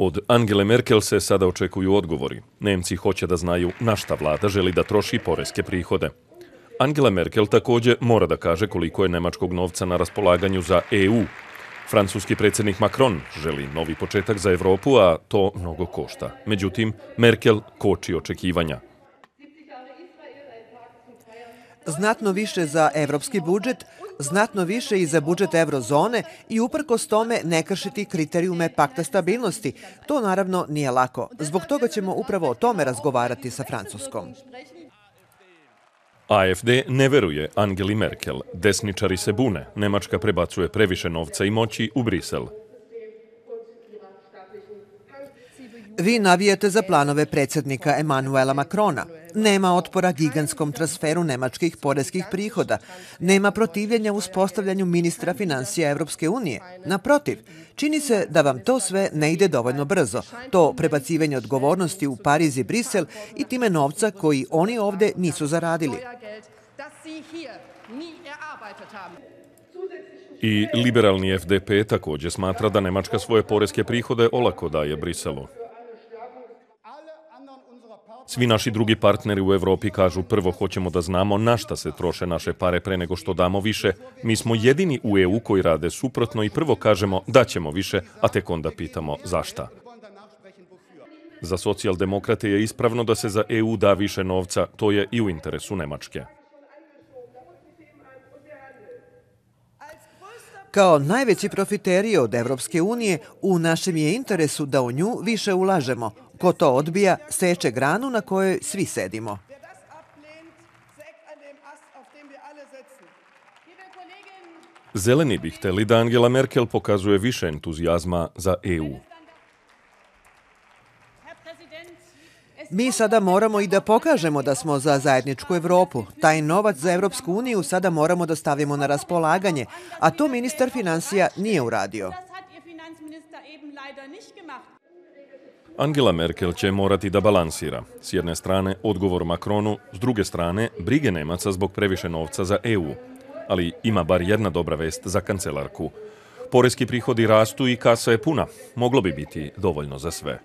Od Angele Merkel se sada očekuju odgovori. Nemci hoće da znaju na šta vlada želi da troši poreske prihode. Angela Merkel također mora da kaže koliko je nemačkog novca na raspolaganju za EU. Francuski predsjednik Macron želi novi početak za Evropu, a to mnogo košta. Međutim, Merkel koči očekivanja. Znatno više za evropski budžet, znatno više i za budžet eurozone i uprkos tome ne kršiti kriterijume pakta stabilnosti. To naravno nije lako. Zbog toga ćemo upravo o tome razgovarati sa Francuskom. AFD ne veruje Angeli Merkel. Desničari se bune. Nemačka prebacuje previše novca i moći u Brisel. Vi navijete za planove predsjednika Emanuela Makrona. Nema otpora gigantskom transferu nemačkih poreskih prihoda. Nema protivljenja u spostavljanju ministra financija Evropske unije. Naprotiv, čini se da vam to sve ne ide dovoljno brzo. To prebacivanje odgovornosti u Pariz i Brisel i time novca koji oni ovde nisu zaradili. I liberalni FDP također smatra da Nemačka svoje poreske prihode olako daje Briselu. Svi naši drugi partneri u Evropi kažu prvo hoćemo da znamo na šta se troše naše pare pre nego što damo više. Mi smo jedini u EU koji rade suprotno i prvo kažemo da ćemo više, a tek onda pitamo zašta. Za socijaldemokrate je ispravno da se za EU da više novca, to je i u interesu Nemačke. Kao najveći profiteri od Evropske unije, u našem je interesu da u nju više ulažemo. Ko to odbija, seče granu na kojoj svi sedimo. Zeleni bi hteli da Angela Merkel pokazuje više entuzijazma za EU. Mi sada moramo i da pokažemo da smo za zajedničku Evropu. Taj novac za Evropsku uniju sada moramo da stavimo na raspolaganje, a to ministar financija nije uradio. Angela Merkel će morati da balansira. S jedne strane, odgovor Makronu, s druge strane, brige Nemaca zbog previše novca za EU. Ali ima bar jedna dobra vest za kancelarku. Poreski prihodi rastu i kasa je puna. Moglo bi biti dovoljno za sve.